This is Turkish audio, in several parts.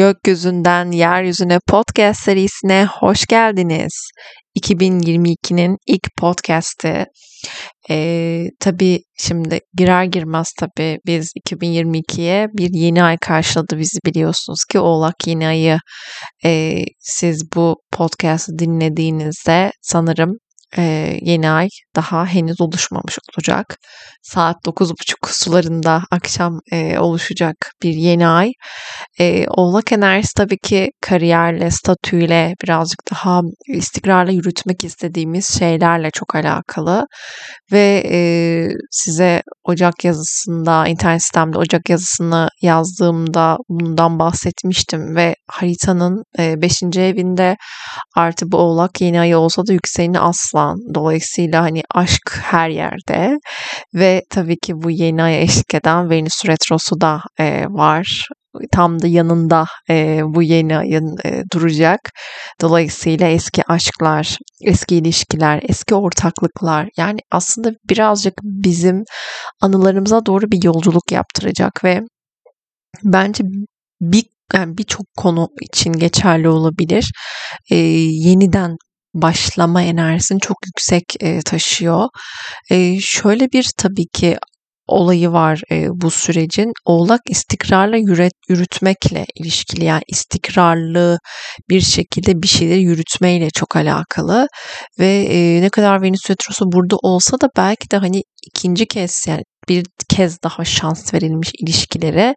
Gökyüzünden Yeryüzüne podcast serisine hoş geldiniz. 2022'nin ilk podcast'i. Ee, tabii şimdi girer girmez tabii biz 2022'ye bir yeni ay karşıladı bizi biliyorsunuz ki Oğlak yeni ayı e, siz bu podcast'ı dinlediğinizde sanırım e, yeni ay daha henüz oluşmamış olacak. Saat 9.30 sularında akşam e, oluşacak bir yeni ay. E, Oğlak enerjisi tabii ki kariyerle, statüyle birazcık daha istikrarla yürütmek istediğimiz şeylerle çok alakalı. Ve e, size Ocak yazısında, internet sistemde Ocak yazısını yazdığımda bundan bahsetmiştim ve haritanın 5. E, evinde artı bu oğlak yeni ayı olsa da yükseleni aslan. Dolayısıyla hani aşk her yerde ve tabii ki bu yeni aya eşlik eden Venüs Retrosu da e, var tam da yanında e, bu yeni ayın e, duracak. Dolayısıyla eski aşklar, eski ilişkiler, eski ortaklıklar yani aslında birazcık bizim anılarımıza doğru bir yolculuk yaptıracak ve bence bir yani birçok konu için geçerli olabilir. E, yeniden başlama enerjisini çok yüksek e, taşıyor. E, şöyle bir tabii ki olayı var e, bu sürecin. Oğlak istikrarla yürüt, yürütmekle ilişkili yani istikrarlı bir şekilde bir şeyleri yürütmeyle çok alakalı ve e, ne kadar Venüs Retrosu burada olsa da belki de hani ikinci kez yani bir kez daha şans verilmiş ilişkilere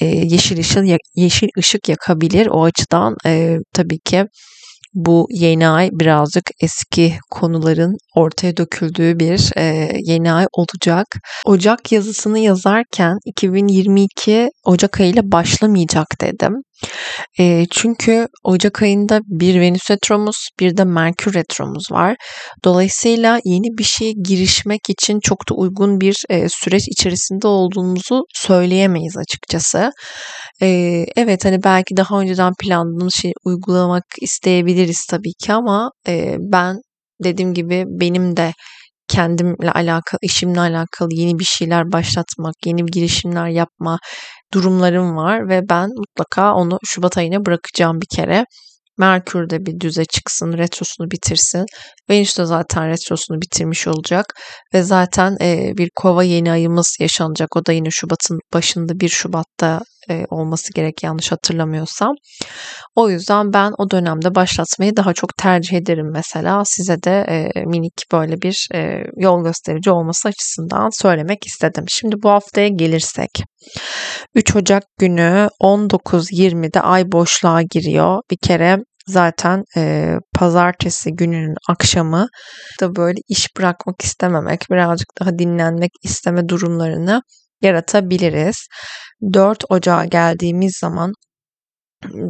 e, yeşil ışık yeşil ışık yakabilir. O açıdan e, tabii ki bu yeni ay birazcık eski konuların ortaya döküldüğü bir e, yeni ay olacak. Ocak yazısını yazarken 2022 Ocak ayıyla başlamayacak dedim. E, çünkü Ocak ayında bir Venüs retromuz bir de Merkür retromuz var. Dolayısıyla yeni bir şeye girişmek için çok da uygun bir e, süreç içerisinde olduğumuzu söyleyemeyiz açıkçası. E, evet hani belki daha önceden planladığımız şeyi uygulamak isteyebiliriz tabii ki ama e, ben dediğim gibi benim de kendimle alakalı, işimle alakalı yeni bir şeyler başlatmak, yeni bir girişimler yapma durumlarım var ve ben mutlaka onu Şubat ayına bırakacağım bir kere. Merkür de bir düze çıksın, retrosunu bitirsin. Venüs de zaten retrosunu bitirmiş olacak. Ve zaten e, bir kova yeni ayımız yaşanacak. O da yine Şubat'ın başında 1 Şubat'ta e, olması gerek yanlış hatırlamıyorsam. O yüzden ben o dönemde başlatmayı daha çok tercih ederim mesela. Size de e, minik böyle bir e, yol gösterici olması açısından söylemek istedim. Şimdi bu haftaya gelirsek. 3 Ocak günü 19.20'de ay boşluğa giriyor. Bir kere zaten e, pazartesi gününün akşamı da böyle iş bırakmak istememek, birazcık daha dinlenmek isteme durumlarını yaratabiliriz. 4 Ocağa geldiğimiz zaman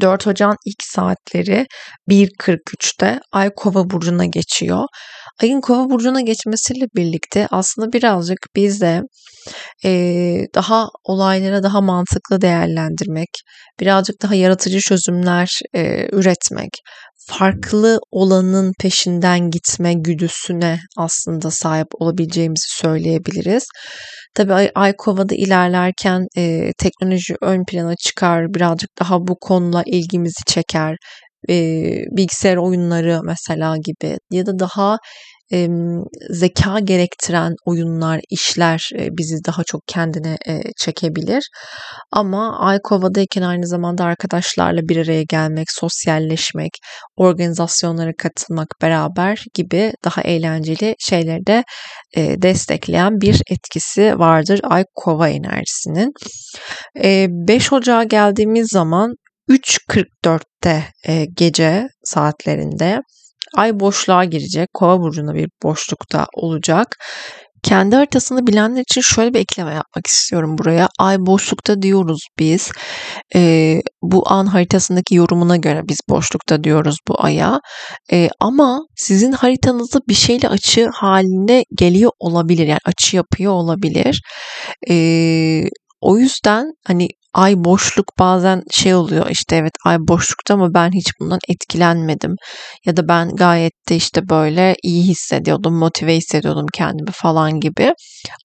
4 Ocağın ilk saatleri 1.43'te Ay Kova burcuna geçiyor. Ayın Kova burcuna geçmesiyle birlikte aslında birazcık biz de e, daha olaylara daha mantıklı değerlendirmek, birazcık daha yaratıcı çözümler e, üretmek, farklı olanın peşinden gitme güdüsüne aslında sahip olabileceğimizi söyleyebiliriz. Tabii Ay, Ay Kova'da ilerlerken e, teknoloji ön plana çıkar, birazcık daha bu konula ilgimizi çeker. E, bilgisayar oyunları mesela gibi ya da daha e, zeka gerektiren oyunlar, işler e, bizi daha çok kendine e, çekebilir. Ama Aykova'dayken aynı zamanda arkadaşlarla bir araya gelmek, sosyalleşmek, organizasyonlara katılmak beraber gibi daha eğlenceli şeyleri de e, destekleyen bir etkisi vardır Aykova enerjisinin. E, 5 Ocağa geldiğimiz zaman 3.44'te e, gece saatlerinde Ay boşluğa girecek. Kova burcunda bir boşlukta olacak. Kendi haritasını bilenler için şöyle bir ekleme yapmak istiyorum buraya. Ay boşlukta diyoruz biz. E, bu an haritasındaki yorumuna göre biz boşlukta diyoruz bu aya. E, ama sizin haritanızda bir şeyle açı haline geliyor olabilir. Yani açı yapıyor olabilir. E, o yüzden hani ay boşluk bazen şey oluyor işte evet ay boşlukta ama ben hiç bundan etkilenmedim ya da ben gayet de işte böyle iyi hissediyordum, motive hissediyordum kendimi falan gibi.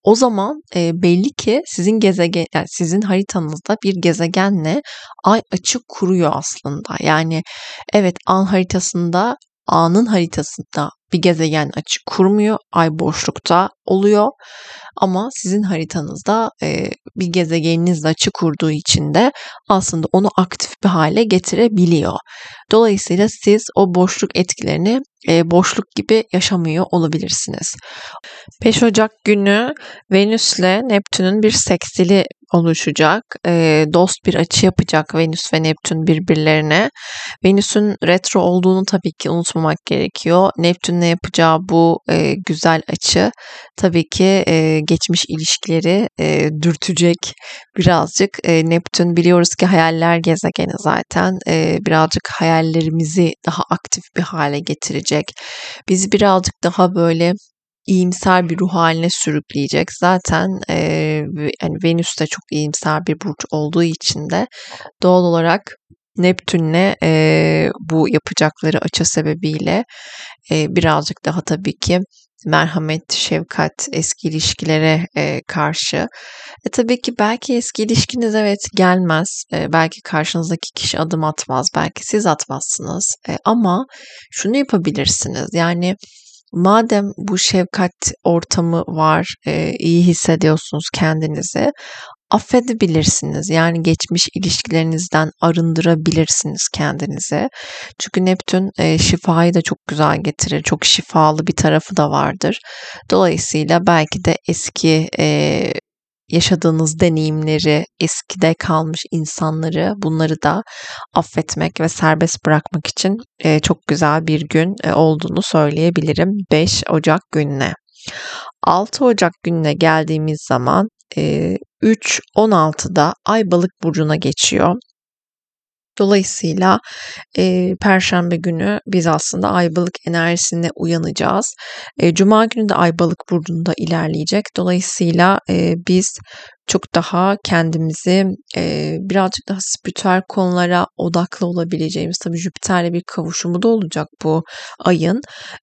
O zaman e, belli ki sizin gezegen yani sizin haritanızda bir gezegenle ay açık kuruyor aslında. Yani evet an haritasında anın haritasında bir gezegen açık kurmuyor. Ay boşlukta oluyor. Ama sizin haritanızda e, bir gezegeniniz açık kurduğu için de aslında onu aktif bir hale getirebiliyor. Dolayısıyla siz o boşluk etkilerini e, boşluk gibi yaşamıyor olabilirsiniz. 5 Ocak günü Venüs ile Neptün'ün bir seksili oluşacak. E, dost bir açı yapacak Venüs ve Neptün birbirlerine. Venüs'ün retro olduğunu tabii ki unutmamak gerekiyor. Neptün'le yapacağı bu e, güzel açı tabii ki e, geçmiş ilişkileri e, dürtecek birazcık. E, Neptün biliyoruz ki hayaller gezegeni zaten. E, birazcık hayallerimizi daha aktif bir hale getirecek. Bizi birazcık daha böyle iyimser bir ruh haline sürükleyecek. Zaten e, yani Venüs de çok iyimser bir burç olduğu için de doğal olarak Neptün'le e, bu yapacakları açı sebebiyle e, birazcık daha tabii ki merhamet, şefkat, eski ilişkilere e, karşı. E, tabii ki belki eski ilişkiniz evet gelmez. E, belki karşınızdaki kişi adım atmaz. Belki siz atmazsınız. E, ama şunu yapabilirsiniz. Yani madem bu şefkat ortamı var, e, iyi hissediyorsunuz kendinizi, affedebilirsiniz. Yani geçmiş ilişkilerinizden arındırabilirsiniz kendinizi. Çünkü Neptün e, şifayı da çok güzel getirir. Çok şifalı bir tarafı da vardır. Dolayısıyla belki de eski e, yaşadığınız deneyimleri, eskide kalmış insanları bunları da affetmek ve serbest bırakmak için e, çok güzel bir gün e, olduğunu söyleyebilirim 5 Ocak gününe. 6 Ocak gününe geldiğimiz zaman e, 3.16'da Ay Balık burcuna geçiyor. Dolayısıyla e, Perşembe günü biz aslında ay balık enerjisine uyanacağız. E, Cuma günü de ay balık burcunda ilerleyecek. Dolayısıyla e, biz çok daha kendimizi e, birazcık daha spiritüel konulara odaklı olabileceğimiz tabii Jüpiter'le bir kavuşumu da olacak bu ayın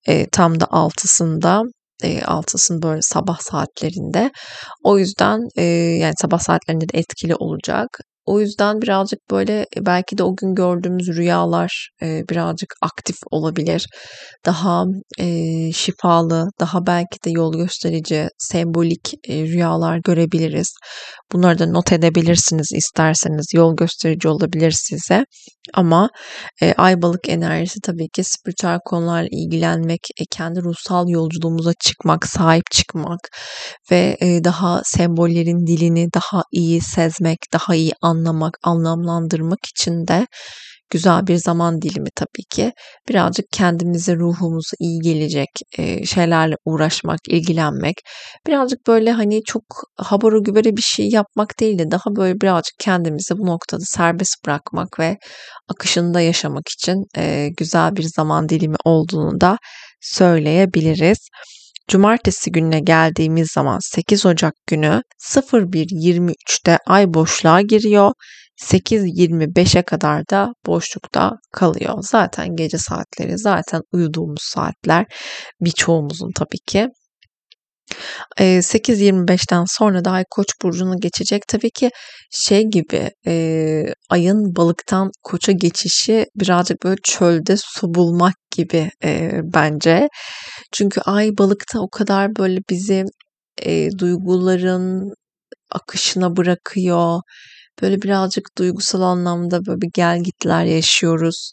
e, tam da altısında e, altısın böyle sabah saatlerinde. O yüzden e, yani sabah saatlerinde de etkili olacak. O yüzden birazcık böyle e, belki de o gün gördüğümüz rüyalar e, birazcık aktif olabilir. Daha e, şifalı, daha belki de yol gösterici, sembolik e, rüyalar görebiliriz. Bunları da not edebilirsiniz isterseniz. Yol gösterici olabilir size. Ama e, ay balık enerjisi tabii ki spiritüel konularla ilgilenmek, e, kendi ruhsal yolculuğumuza çıkmak, sahip çıkmak ve e, daha sembollerin dilini daha iyi sezmek, daha iyi anlamak, anlamlandırmak için de güzel bir zaman dilimi tabii ki. Birazcık kendimize, ruhumuza iyi gelecek e, şeylerle uğraşmak, ilgilenmek. Birazcık böyle hani çok habara gübere bir şey yapmak değil de daha böyle birazcık kendimizi bu noktada serbest bırakmak ve akışında yaşamak için e, güzel bir zaman dilimi olduğunu da söyleyebiliriz. Cumartesi gününe geldiğimiz zaman 8 Ocak günü 01.23'te ay boşluğa giriyor. 8.25'e kadar da boşlukta kalıyor. Zaten gece saatleri, zaten uyuduğumuz saatler birçoğumuzun tabii ki. 8.25'ten sonra da Ay Koç burcuna geçecek. Tabii ki şey gibi e, ayın balıktan koça geçişi birazcık böyle çölde su bulmak gibi e, bence. Çünkü ay balıkta o kadar böyle bizi e, duyguların akışına bırakıyor böyle birazcık duygusal anlamda böyle bir gel gitler yaşıyoruz.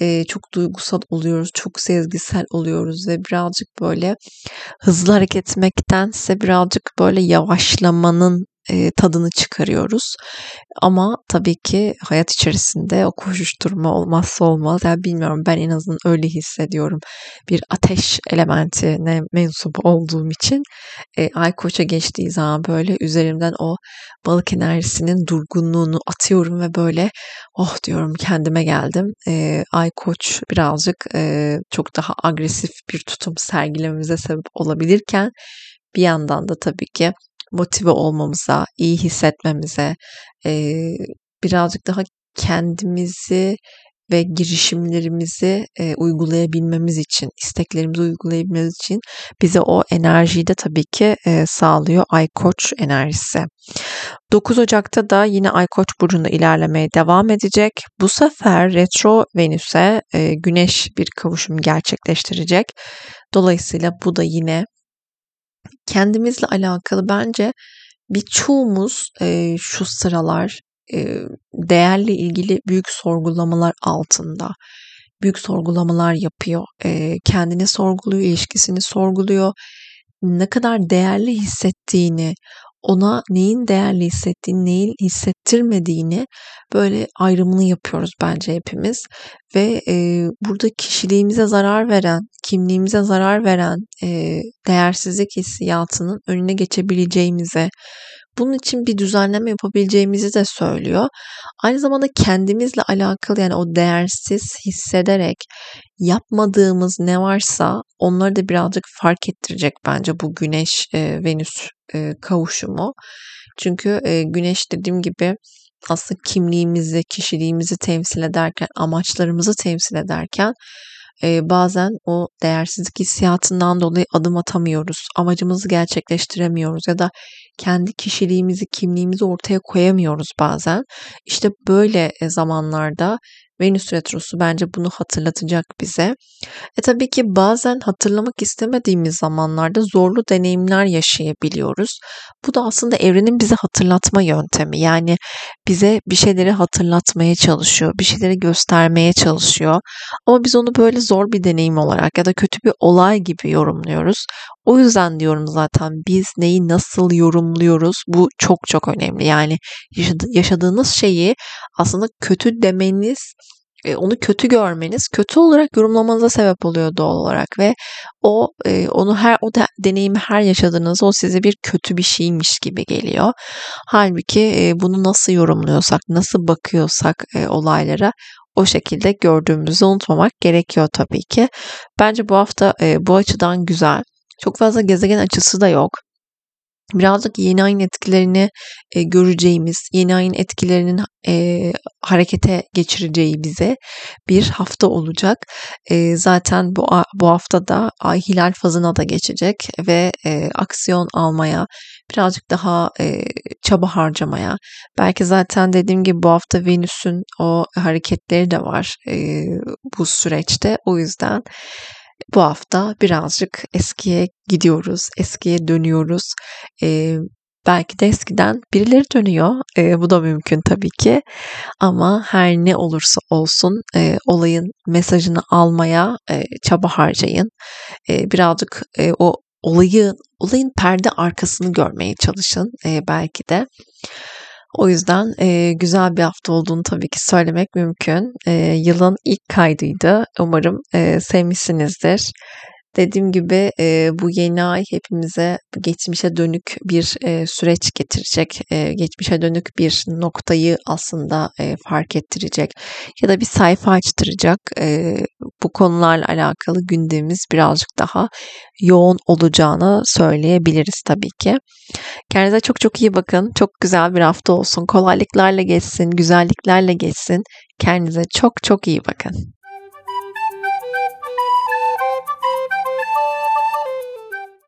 Ee, çok duygusal oluyoruz, çok sezgisel oluyoruz ve birazcık böyle hızlı hareket etmektense birazcık böyle yavaşlamanın e, tadını çıkarıyoruz. Ama tabii ki hayat içerisinde o koşuşturma olmazsa olmaz. Yani bilmiyorum ben en azından öyle hissediyorum. Bir ateş elementine mensup olduğum için e, ay koça geçtiği zaman böyle üzerimden o balık enerjisinin durgunluğunu atıyorum ve böyle oh diyorum kendime geldim. E, ay koç birazcık e, çok daha agresif bir tutum sergilememize sebep olabilirken bir yandan da tabii ki motive olmamıza, iyi hissetmemize, e, birazcık daha kendimizi ve girişimlerimizi e, uygulayabilmemiz için, isteklerimizi uygulayabilmemiz için bize o enerjiyi de tabii ki e, sağlıyor Koç enerjisi. 9 Ocak'ta da yine Ay Koç burcunda ilerlemeye devam edecek. Bu sefer retro Venüs'e e, Güneş bir kavuşum gerçekleştirecek. Dolayısıyla bu da yine kendimizle alakalı bence birçoğumuz e, şu sıralar e, değerle ilgili büyük sorgulamalar altında. Büyük sorgulamalar yapıyor. E, kendini sorguluyor, ilişkisini sorguluyor. Ne kadar değerli hissettiğini, ona neyin değerli hissettiğini, neyin hissettirmediğini böyle ayrımını yapıyoruz bence hepimiz. Ve e, burada kişiliğimize zarar veren, kimliğimize zarar veren e, değersizlik hissiyatının önüne geçebileceğimize, bunun için bir düzenleme yapabileceğimizi de söylüyor. Aynı zamanda kendimizle alakalı yani o değersiz hissederek yapmadığımız ne varsa onları da birazcık fark ettirecek bence bu Güneş e, Venüs e, kavuşumu. Çünkü e, Güneş dediğim gibi aslında kimliğimizi, kişiliğimizi temsil ederken, amaçlarımızı temsil ederken e, bazen o değersizlik hissiyatından dolayı adım atamıyoruz. Amacımızı gerçekleştiremiyoruz ya da kendi kişiliğimizi, kimliğimizi ortaya koyamıyoruz bazen. İşte böyle zamanlarda Venüs Retrosu bence bunu hatırlatacak bize. E tabii ki bazen hatırlamak istemediğimiz zamanlarda zorlu deneyimler yaşayabiliyoruz. Bu da aslında evrenin bize hatırlatma yöntemi. Yani bize bir şeyleri hatırlatmaya çalışıyor, bir şeyleri göstermeye çalışıyor. Ama biz onu böyle zor bir deneyim olarak ya da kötü bir olay gibi yorumluyoruz. O yüzden diyorum zaten biz neyi nasıl yorumluyoruz bu çok çok önemli. Yani yaşadığınız şeyi aslında kötü demeniz onu kötü görmeniz kötü olarak yorumlamanıza sebep oluyor doğal olarak ve o onu her o da, deneyimi her yaşadığınızda o size bir kötü bir şeymiş gibi geliyor. Halbuki bunu nasıl yorumluyorsak, nasıl bakıyorsak olaylara o şekilde gördüğümüzü unutmamak gerekiyor tabii ki. Bence bu hafta bu açıdan güzel. Çok fazla gezegen açısı da yok birazcık yeni ayın etkilerini e, göreceğimiz, yeni ayın etkilerinin e, harekete geçireceği bize bir hafta olacak. E, zaten bu bu hafta da ay hilal fazına da geçecek ve e, aksiyon almaya, birazcık daha e, çaba harcamaya, belki zaten dediğim gibi bu hafta Venüs'ün o hareketleri de var e, bu süreçte. O yüzden bu hafta birazcık eskiye gidiyoruz, eskiye dönüyoruz. Ee, belki de eskiden birileri dönüyor. E, bu da mümkün tabii ki. Ama her ne olursa olsun e, olayın mesajını almaya e, çaba harcayın. E, birazcık e, o olayı olayın perde arkasını görmeye çalışın e, belki de. O yüzden e, güzel bir hafta olduğunu tabii ki söylemek mümkün. E, yılın ilk kaydıydı. Umarım e, sevmişsinizdir. Dediğim gibi e, bu yeni ay hepimize geçmişe dönük bir e, süreç getirecek. E, geçmişe dönük bir noktayı aslında e, fark ettirecek ya da bir sayfa açtıracak. E, bu konularla alakalı gündemimiz birazcık daha yoğun olacağını söyleyebiliriz tabii ki. Kendinize çok çok iyi bakın. Çok güzel bir hafta olsun. Kolaylıklarla geçsin, güzelliklerle geçsin. Kendinize çok çok iyi bakın.